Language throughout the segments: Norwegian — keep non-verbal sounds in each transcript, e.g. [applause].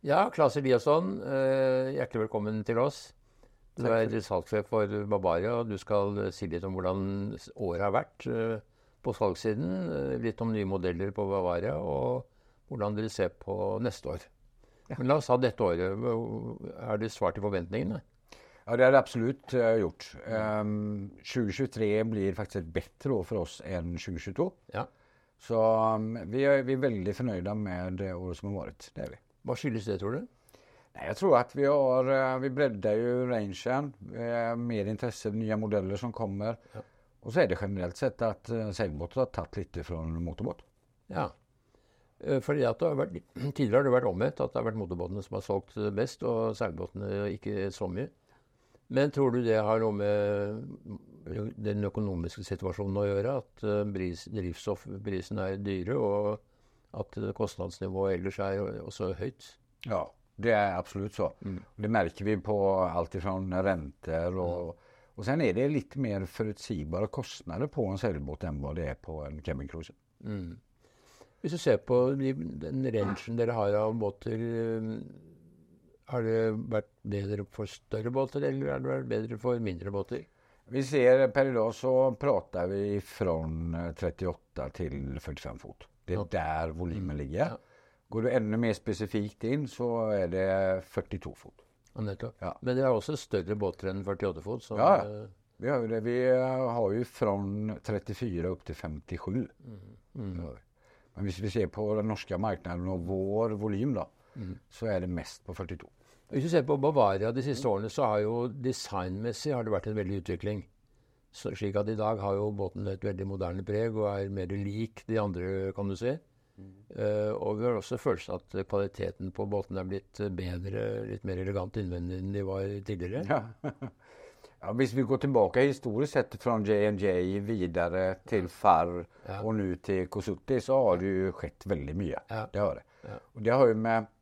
Ja, Claes Eliasson, eh, hjertelig velkommen til oss. Du er salgssjef for Bavaria, og du skal si litt om hvordan året har vært eh, på salgssiden. eh, Litt om nye modeller på Bavaria, og hvordan dere ser på neste år. Men la oss ha dette året. Er det svar til forventningene? Ja, det er det absolutt uh, gjort. Um, 2023 blir faktisk et bedre år for oss enn 2022. Ja. Så um, vi, er, vi er veldig fornøyde med det året som har vært. Det er vi. Hva skyldes det, tror du? Nei, jeg tror at vi har eh, Vi bredder jo rangen. Eh, mer interesse, nye modeller som kommer. Ja. Og så er det generelt sett at uh, seilbåter har tatt litt fra motorbåt. Ja. Eh, Fordi at vært, [clears throat] Tidligere har det vært omvendt, at det har vært motorbåtene som har solgt best, og seilbåtene ikke så mye. Men tror du det har noe med den økonomiske situasjonen å gjøre? At drivstoffprisene er dyre, og at kostnadsnivået ellers er også høyt? Ja, det er absolutt så. Mm. Det merker vi på alt fra renter og Og sen er det litt mer forutsigbare kostnader på en seilbåt enn hva det er på en cabincruiser. Mm. Hvis du ser på de, den rangen dere har av båter, eh, har det vært bedre for større båter, eller har det vært bedre for mindre båter? Vi ser per i dag så prater vi fra 38 til 45 fot. Det er der volymen ligger. Ja. Går du enda mer spesifikt inn, så er det 42 fot. Ja. Men det er også større båter enn 48 fot. Så, Ja, eh, Vi har jo, det. Vi har jo fra 34 opp til 57. mm, Mm. Men hvis vi ser på den norske markedet og vår volym, da, mm. så er det mest på 42. Hvis du ser på Bavaria de siste årene, så har jo designmessig har det vært en veldig utvikling. Så, slik at i dag har jo båten et veldig moderne preg og er mer lik de andre, kan du si. Eh, og vi har også følelsen at kvaliteten på båten er blitt bedre, litt mer elegant innvendig enn de var tidligere. Ja. [laughs] ja, hvis vi går tilbake historisk sett fra J&J videre til FAR Ja. og nå til Kosutti, så har det jo skjedd veldig mye. Ja. Det har det. Og det har jo med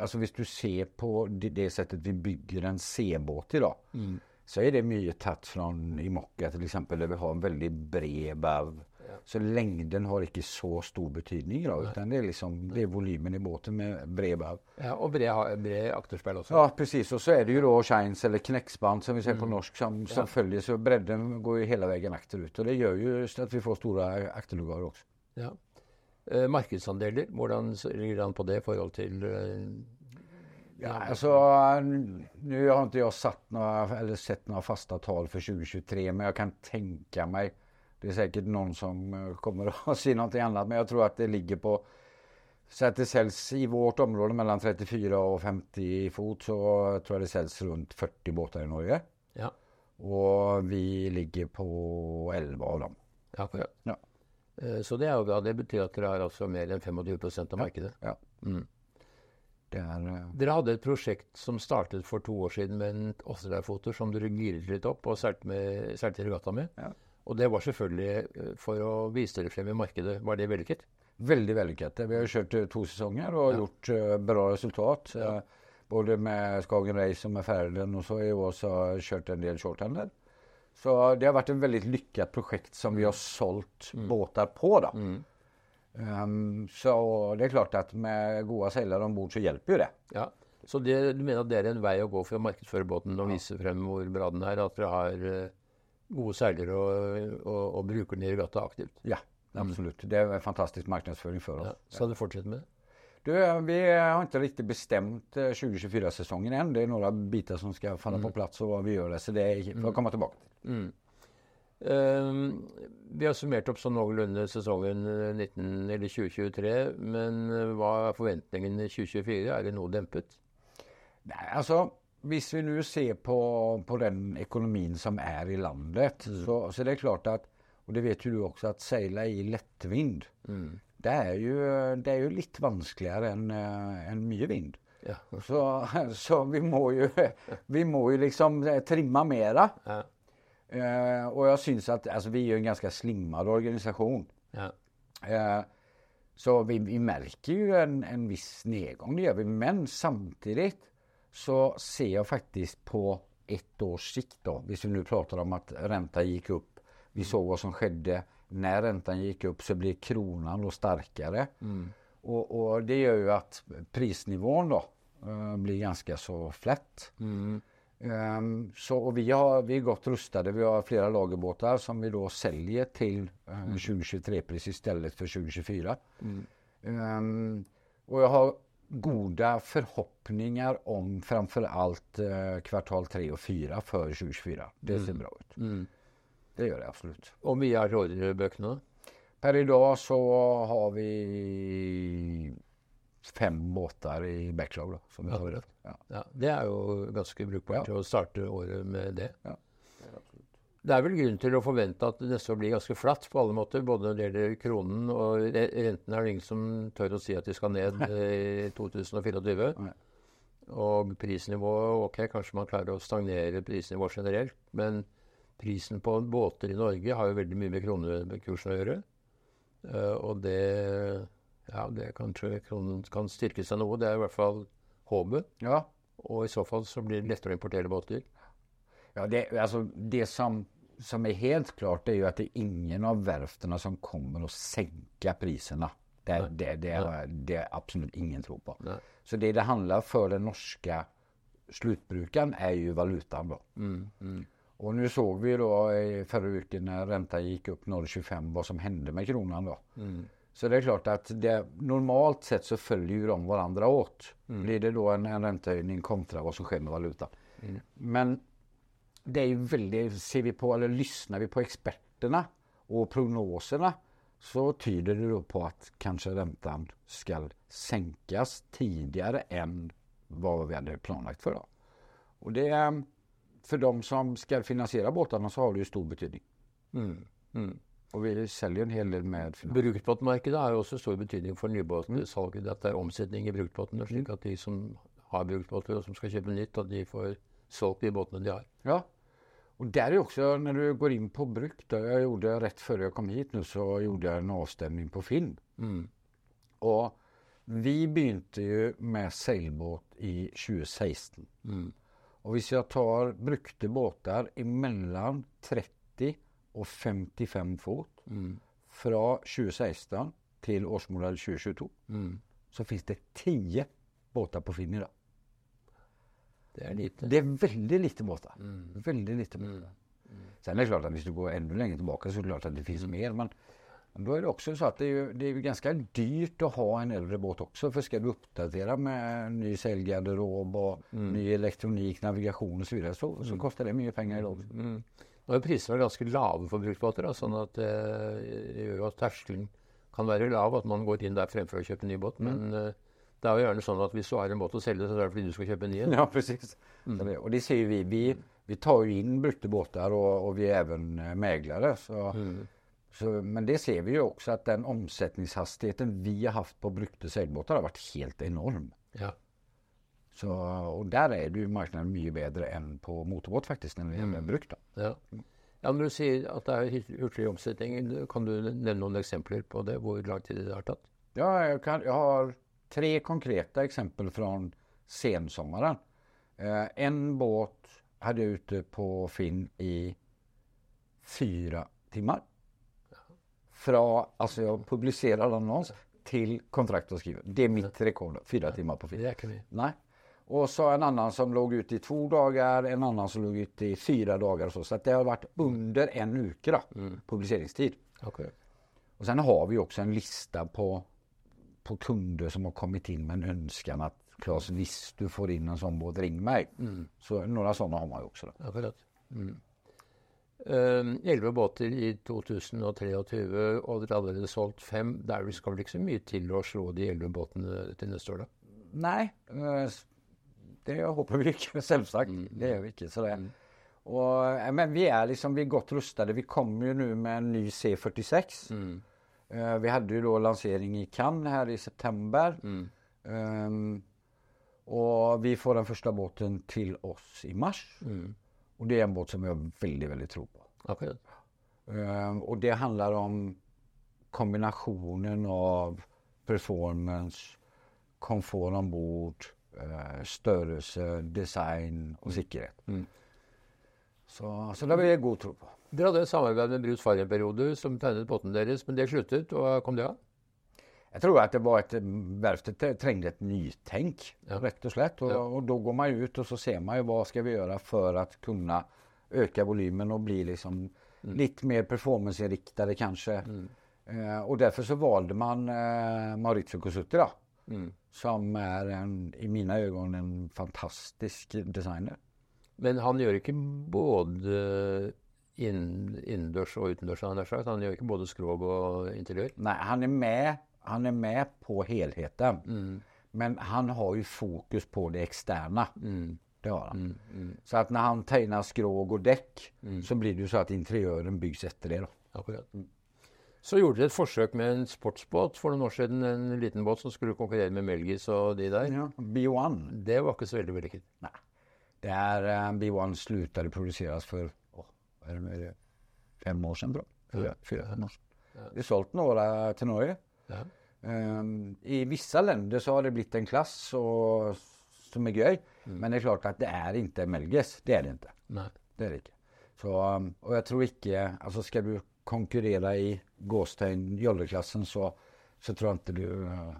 Altså Hvis du ser på det, det settet vi bygger en C-båt i dag, Mm. Så er det mye tatt fra i til eksempel, der vi har en veldig bred bav. Ja. Så lengden har ikke så stor betydning Da, utan det er liksom det er i båten med bred bav. Ja, og bred, bred akterspeil også. Ja, precis. Og så er det jo da shines eller knäcksband som vi ser på norsk som, Ja. følger. Så bredden går jo hele veien akterut. Og det gjør jo at vi får store akterlugarer også. Ja. Eh, markedsandeler, hvordan ligger det an på det i forhold til eh, Ja, altså, Nå har ikke jeg satt noe, eller sett noen faste tall for 2023, men jeg kan tenke meg Det er sikkert noen som eh, kommer å si noe annet, men jeg tror at det ligger på Så at det selges i vårt område mellom 34 og 50 fot, så tror jeg det selges rundt 40 båter i Norge. Ja. Og vi ligger på 11 av dem. Ja. Ja. Eh, Så det er jo bra. Det betyr at dere har altså mer enn 25 av markedet. Ja. Mm. Er eh, Dere hadde et prosjekt som startet for to år siden med en Åsreidfoter som dere giret litt opp og seilte regatta med. Ja. Og det var selvfølgelig eh, for å vise dere frem i markedet. Var det vellykket? veldig vellykket. Vi har kjørt eh, to sesonger og Ja. gjort uh, bra resultat. Ja. Uh, Både med Skagen Race og med Færden, og så i år så har jeg kjørt en del shorthander. Så det har vært et veldig lykket prosjekt som vi har solgt båter på. da. Mm. Um, så det er klart at med gode seilere om bord så hjelper jo det. Ja. Så det, du mener at det er en vei å gå for å markedsføre båten og vise frem hvor bra den er? At dere har eh, gode seilere og, og, og bruker den i regatta aktivt? Ja, absolutt. Det er en fantastisk markedsføring for Ja. oss. Skal du fortsette med det? Du, eh, vi har ikke riktig bestemt eh, 2024-sesongen än. Det er noen biter som skal falle på plass og vi gjør det. Så det er for jeg komme tilbake til. Mm. Eh, vi har summert opp sånn noenlunde sesongen eh, 19, eller 2023, men eh, hva er forventningene i 2024? Er det noe dempet? Nei, altså, hvis vi nå ser på, på den økonomien som er i landet, så, så det er klart at Og det vet jo du også, at seile i lettvind, Mm. det er jo, det er jo litt vanskeligere enn en mye vind. Ja. Så, [laughs] så vi må jo Vi må jo liksom eh, trimme mer. Ja. Eh, og jeg syns at alltså, vi jo en ganske slimmad organisasjon. ja. Eh, så vi, vi märker jo en, en viss nedgång, det gör vi. Men samtidig så ser jeg faktisk på ett års sikt, da, hvis vi nu pratar om at renta gikk opp. Vi såg hva som skjedde når räntan gikk opp, så ble kronen då sterkere. Mm. Och, och det gör ju att prisnivån då eh, blir ganska så flätt. Mm. Um, så, og vi, har, vi er godt rustade. Vi har flere lagerbåtar som vi da selger til uh, 2023-pris i stedet for 2024. Mm. Um, og jeg har gode forhåpninger om framfor alt uh, kvartal tre og fire før 2024. Det ser bra ut. Mm. Det gjør det absolut. Og mye av ordrebøkene? Per i dag så har vi fem måter i backshow. Da, som tar Akkurat. Ja. Ja, det er jo ganske brukbart å starte året med det. Ja. Det er vel grunn til å forvente at neste år blir ganske flatt på alle måter. Både når det gjelder kronen og re- renten er det ingen som tør å si at de skal ned eh, i 2024. Nei. Og prisnivået, ok, kanskje man klarer å stagnere prisnivået generelt. Men prisen på båter i Norge har jo veldig mye med kronekursen å gjøre. Eh, og det ja, det kanskje kronen kan styrke seg noe. Det er i hvert fall håpet. Ja, Og i så fall så blir det lettere å importere båter. Ja, det, altså, det som, som er helt klart er jo at det er ingen av verftene som kommer å senke prisene. Det, det, det, har- det är absolut ingen tro på. Nei. Så det det handler for den norske slutbrukaren er jo valutaen, da. Mm, mm. Og nå så vi da i forrige uke når renta gikk opp 0,25 hva som hendte med kronen da. Mm. Så det är klart att det, normalt sett så följer ju de varandra åt. Mm. Blir det då en, en räntehöjning kontra vad som sker med valutan. Mm. Men det är ju väldigt, ser vi på eller lyssnar vi på experterna och prognoserna så tyder det då på att kanske räntan ska sänkas tidigare än vad vi hade planlagt för. Då. Och det er för de som ska finansiera båtarna så har det ju stor betydning. Mm. Mm. Och vi selger en hel del med finans. Bruktbåtmarkedet har jo også stor betydning for nybåtsalget. At det er omsetning i bruktbåtene, slik at de som har bruktbåter og som skal kjøpe nytt, at de får solgt de båtene de har. Ja. og det er jo også, når du går inn på bruk. da jeg gjorde Rett før jeg kom hit nå, så gjorde jeg en avstemning på film. Mm. Og vi begynte jo med seilbåt i 2016. Mm. Og hvis jeg tar brukte båter imellom 30 och 55 fot Mm. fra 2016 til årsmodell 2022 Mm. så fins det 10 båtar på Finn i dag. Det er lite. Det er veldig lite båtar. Mm. Veldig lite båtar. Sen är det klart att hvis du går enda lenger tilbake, så er det klart at det finnes mer. Men, men da er det også så at det er, jo, det er ju ganska dyrt å ha en eldre båt også. For skal du oppdatere med ny seilgarderob och ny elektronik, navigasjon osv., så vidare så, så kostar det mye penger i också. Mm. Nå er prisene ganske lave for bruktbåter, da, sånn at eh, det gjør jo at terskelen kan være lav, at man går inn der fremfor å kjøpe en ny båt. Men eh, det er jo gjerne sånn at hvis du har en båt å selge, så er det fordi du skal kjøpe en ny en. Ja, precis. Mm. det, och det ser vi. Vi, vi tar jo inn brukte båter, og, og, vi er even meglere. Så, mm. så, men det ser vi jo også, at den omsetningshastigheten vi har haft på brukte seilbåter, har vært helt enorm. Ja. Så, og der er du markedet mye bedre enn på motorbåt faktisk, når det gjelder brukt. da. Ja. ja, Når du sier at det er hurtig omsetning, kan du nevne noen eksempler på det? Hvor lang tid det har tatt? Ja, jeg, kan, jeg har tre konkreta eksempler fra sensommaren. Eh, en båt hadde jeg ute på Finn i fyra timer. Fra, altså jeg publiserer annons til kontrakt å skrive. Det er mitt rekord, fyra timer på Finn. Det er ikke mye. Nej. Och så en annan som låg ute i två dagar, en annan som låg ute i fyra dagar och så. Så det har varit under en uke då, publiceringstid. Okay. Och sen har vi också en lista på, på kunder som har kommit in med en önskan att Claes, visst du får in en sån båt, ring mig. Så några sådana har man ju också. Då. Akkurat. Mm. Elleve båter i 2023, og dere har allerede solgt fem. Det skal vel ikke så mye til å slå de elleve båtene til neste år, da? Nei. eh, det håper vi ikke, selvsagt. Det gjør vi ikke. så det. Mm. Og, men vi er liksom, vi er godt rustade. Vi kommer jo nå med en ny C46. Eh, Vi hadde jo da lansering i Cannes her i september. Um, og vi får den første båten til oss i mars. Og det er en båt som jeg veldig, veldig tror på. Okay. Ehm, og det handler om kombinationen av performance, komfort ombord, eh, størrelse, design og sikkerhet. Så, så det vil jeg god tro på. Dere hadde et samarbeid med Bruce Farr en periode som tegnet båten deres, men det sluttet. Og kom det av? Jeg tror at det var et, verftet trengte et nytenk, Ja. rett og slett. Og, Ja. og da går man ut og så ser man jo hva skal vi gjøre for å kunne øke volymen og bli liksom Mm. litt mer performanceinriktede, kanskje. Eh, og derfor så valgte man eh, Maurizio Cosutti, da. Mm. Som er en, i mine øyne en fantastisk designer. Men han gjør ikke både innendørs og utendørs, han, han gjør ikke både skrog og interiør. Nei, han er med, han er med på helheten. Mm. Men han har jo fokus på det eksterne. Mm. Det har han. Mm. Mm. Så at når han tegner skrog og dekk, Mm. så blir det jo så at interiøren bygges etter det. da. Akkurat. Så gjorde dere et forsøk med en sportsbåt for noen år siden. En liten båt som skulle konkurrere med Melgis og de der. Ja. B1. Det var ikke så veldig vellykket. Nei. Det er uh, B1 slutade produseres for er det fem år siden, tror jeg. Fyra, fem år siden. Det er solgt noen til Norge. Ja. Um, I visse länder så har det blitt en klass og, som er gøy. Mm. Men det er klart at det er ikke Melgis. Det er det ikke. Nei. Det er det ikke. Så, um, og jeg tror ikke altså Skal du konkurrere i gåstein jolleklassen, så, så tror jeg ikke du uh,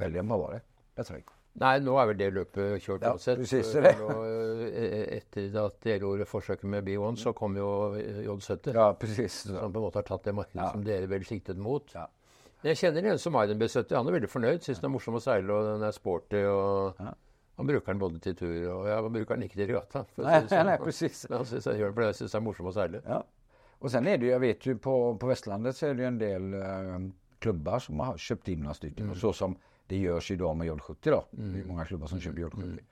velger meg bare. Jeg tror ikke. Nei, nå er vel det løpet kjørt Ja, uansett. precis, det. eh, Etter at gjorde forsøket med B1, så kom jo eh, J70. Ja, precis. Som på en måte har tatt det markedet Ja. som dere vel siktet mot. Ja. Jeg kjenner en som har en B70. Han er veldig fornøyd. Syns den er morsom å seile, og den er sporty. og Ja. Han bruker den både til tur og ja, han bruker den ikke til regatta. Nei, sånn. nei, precis. Men han synes jeg jeg syns det er morsom å seile. Ja. Og sen er det jo, jeg vet jo på, på Vestlandet så er det jo en del eh, klubber som har kjøpt inn noen stykker. Mm. Så som det gjørs i dag med J70 da. Det er mange klubber som kjøper Mm. J70.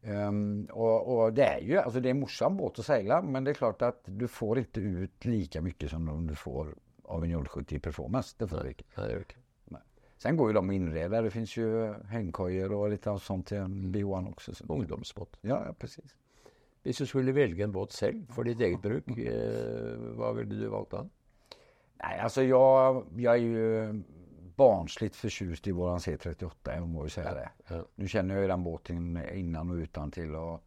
Um, og, og det er jo, altså det en morsom båt å seile, men det er klart at du får ikke ut like mye som om du får av en J70 Performance. Det får du ikke. Det. Sen går jo de innreder. Det finnes jo hengkoier og litt av sånt til en B1 også. Så. Ungdomsbåt. Ja, ja, precis. Hvis du skulle velge en båt selv for ditt eget bruk, eh, hva ville du valgt da? Nei, altså jeg, jeg er jo barnsligt förtjust i våran C38, jag må ju säga det. Ja. Nu känner jag ju den båten innan och utan till och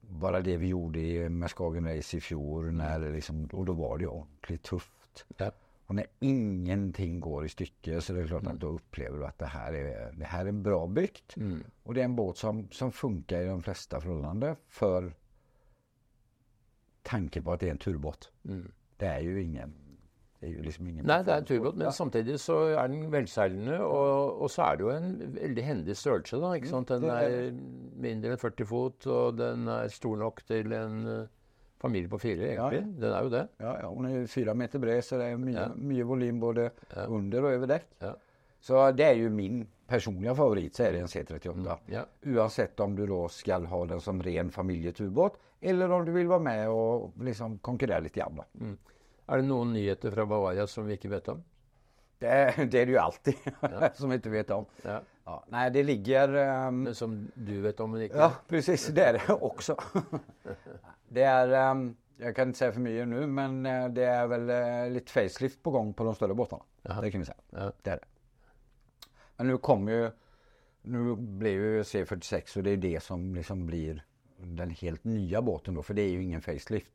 bara det vi gjorde med Skagen Race i fjol, när det liksom, och då var det jo ordentligt tufft. Ja. Och när ingenting går i stycke så det är klart att då upplever du att det här är, det här är bra byggt. Mm. Och det är en båt som, som funkar i de flesta förhållanden för tanke på at det er en turbåt. Mm. Det er jo ingen Det er jo liksom ingen Nei, det er en turbåt, men Ja. samtidig så er den velseilende. Og, og så er det jo en veldig hendig størrelse, da. ikke sant? Den er mindre enn 40 fot, og den er stor nok til en eh, familie på fire, egentlig. Den er jo det. Ja, ja, hun er fire meter bred, så det er mye, Ja. mye volym både Ja. under og over dekk. Ja. Så det er jo min personlige favorit så er det en C38. Ja. Uansett om du da skal ha den som ren familieturbåt, eller om du vil være med og liksom konkurrere litt igjen. da. Er det noen nyheter fra Bavaria som vi ikke vet om? Det, det er det jo alltid, [laughs] som vi ikke vet om. Ja. Ja, nei, det ligger um, som du vet om, men ikke Ja, precis. Det er det også. [laughs] det er um, Jeg kan ikke si for mye nå, men eh, det er vel litt lite facelift på gang på de større båtene. Det kan vi si. Ja. Det er det. Men nu kommer ju, nu blir ju C46 och det är det som liksom blir den helt nya båten då, för det är ju ingen facelift.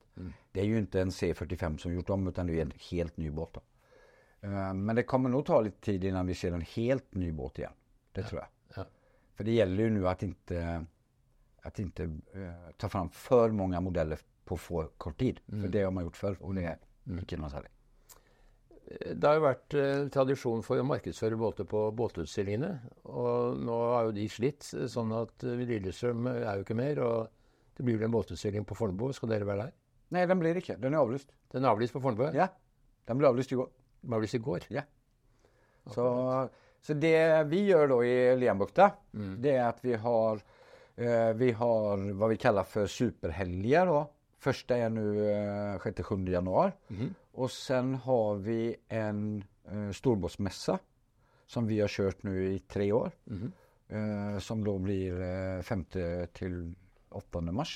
Det är ju inte en C45 som gjort om, utan det är en helt ny båt. Då. Eh, Men det kommer nog ta lite tid innan vi ser en helt ny båt igen. Det tror jag. Ja. För det gäller ju nu att inte, att inte uh, ta fram för många modeller på for kort tid. För det har man gjort förr och det er ikke noe någon særlig. Det har jo vært eh, tradisjon for å markedsføre båter på båtutstillingene. Og nå har jo de slitt, sånn at eh, Lillestrøm er jo ikke mer. Og det blir vel en båtutstilling på Fornebu. Skal dere være der? Nei, den blir ikke. Den er avlyst. Den er avlyst på Fornebu? Ja, den ble avlyst i går. Den ble avlyst i går? Ja. Så, så det vi gjør da i Lenbukta, det er at vi har, eh, vi har hva vi kaller for superhelger. Første er nå eh, 6-7 januar. Og sen har vi en eh, storbåtsmesse som vi har kjørt nå i tre år. Eh, som da blir eh, 5. til 8. mars.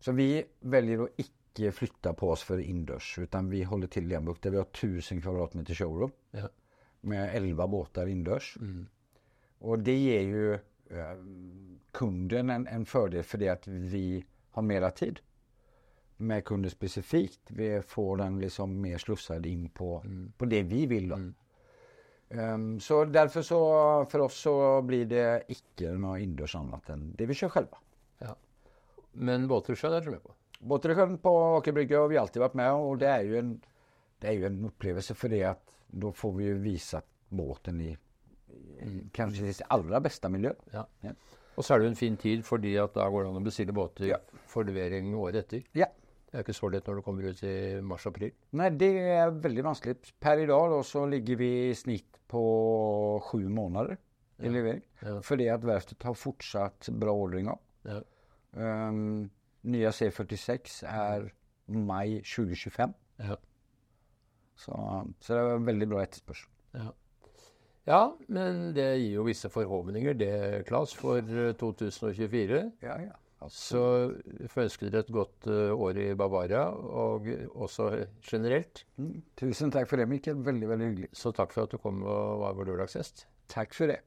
Så vi velger å ikke flytte på oss for innendørs, utan vi holder til i Lenbukta. Vi har 1000 kvadratmeter showroom Ja. med 11 båtar innendørs. Og det gir jo eh, kunden en, en fordel for det vi har mer tid med kunder spesifikt. Vi får den liksom mer slusset inn på, på det vi vil. Da. Um, så derfor så, for oss så blir det ikke noe innendørs annet enn det vi kjører selv. Ja. Men båter i sjøen er dere med på? Båter på Aker Brygge har vi alltid vært med, og det er jo en, det jo en opplevelse fordi at da får vi jo vise båten i, i kanskje sitt aller beste miljø. Ja. Ja. Og så er det jo en fin tid, fordi at da går det an å bestille båter Ja. for levering året etter. Ja. Det er ikke så lett når det kommer ut i mars-april. Nei, det er veldig vanskelig. Per i dag så ligger vi i snitt på sju måneder i levering. Ja. Fordi at verftet har fortsatt bra ordringer. Ja. Um, nye C46 er mai 2025. Ja. Så, så det er veldig bra etterspørsel. Ja. ja, men det gir jo visse forhåpninger, det, Klas, for eh, 2024. Ja, ja. Så får et godt eh, år i Bavaria, og også generelt. Mm. Tusen takk for det, Mikkel. Veldig, veldig hyggelig. Så takk for at du kom og var vår lørdagsgjest. Takk for det.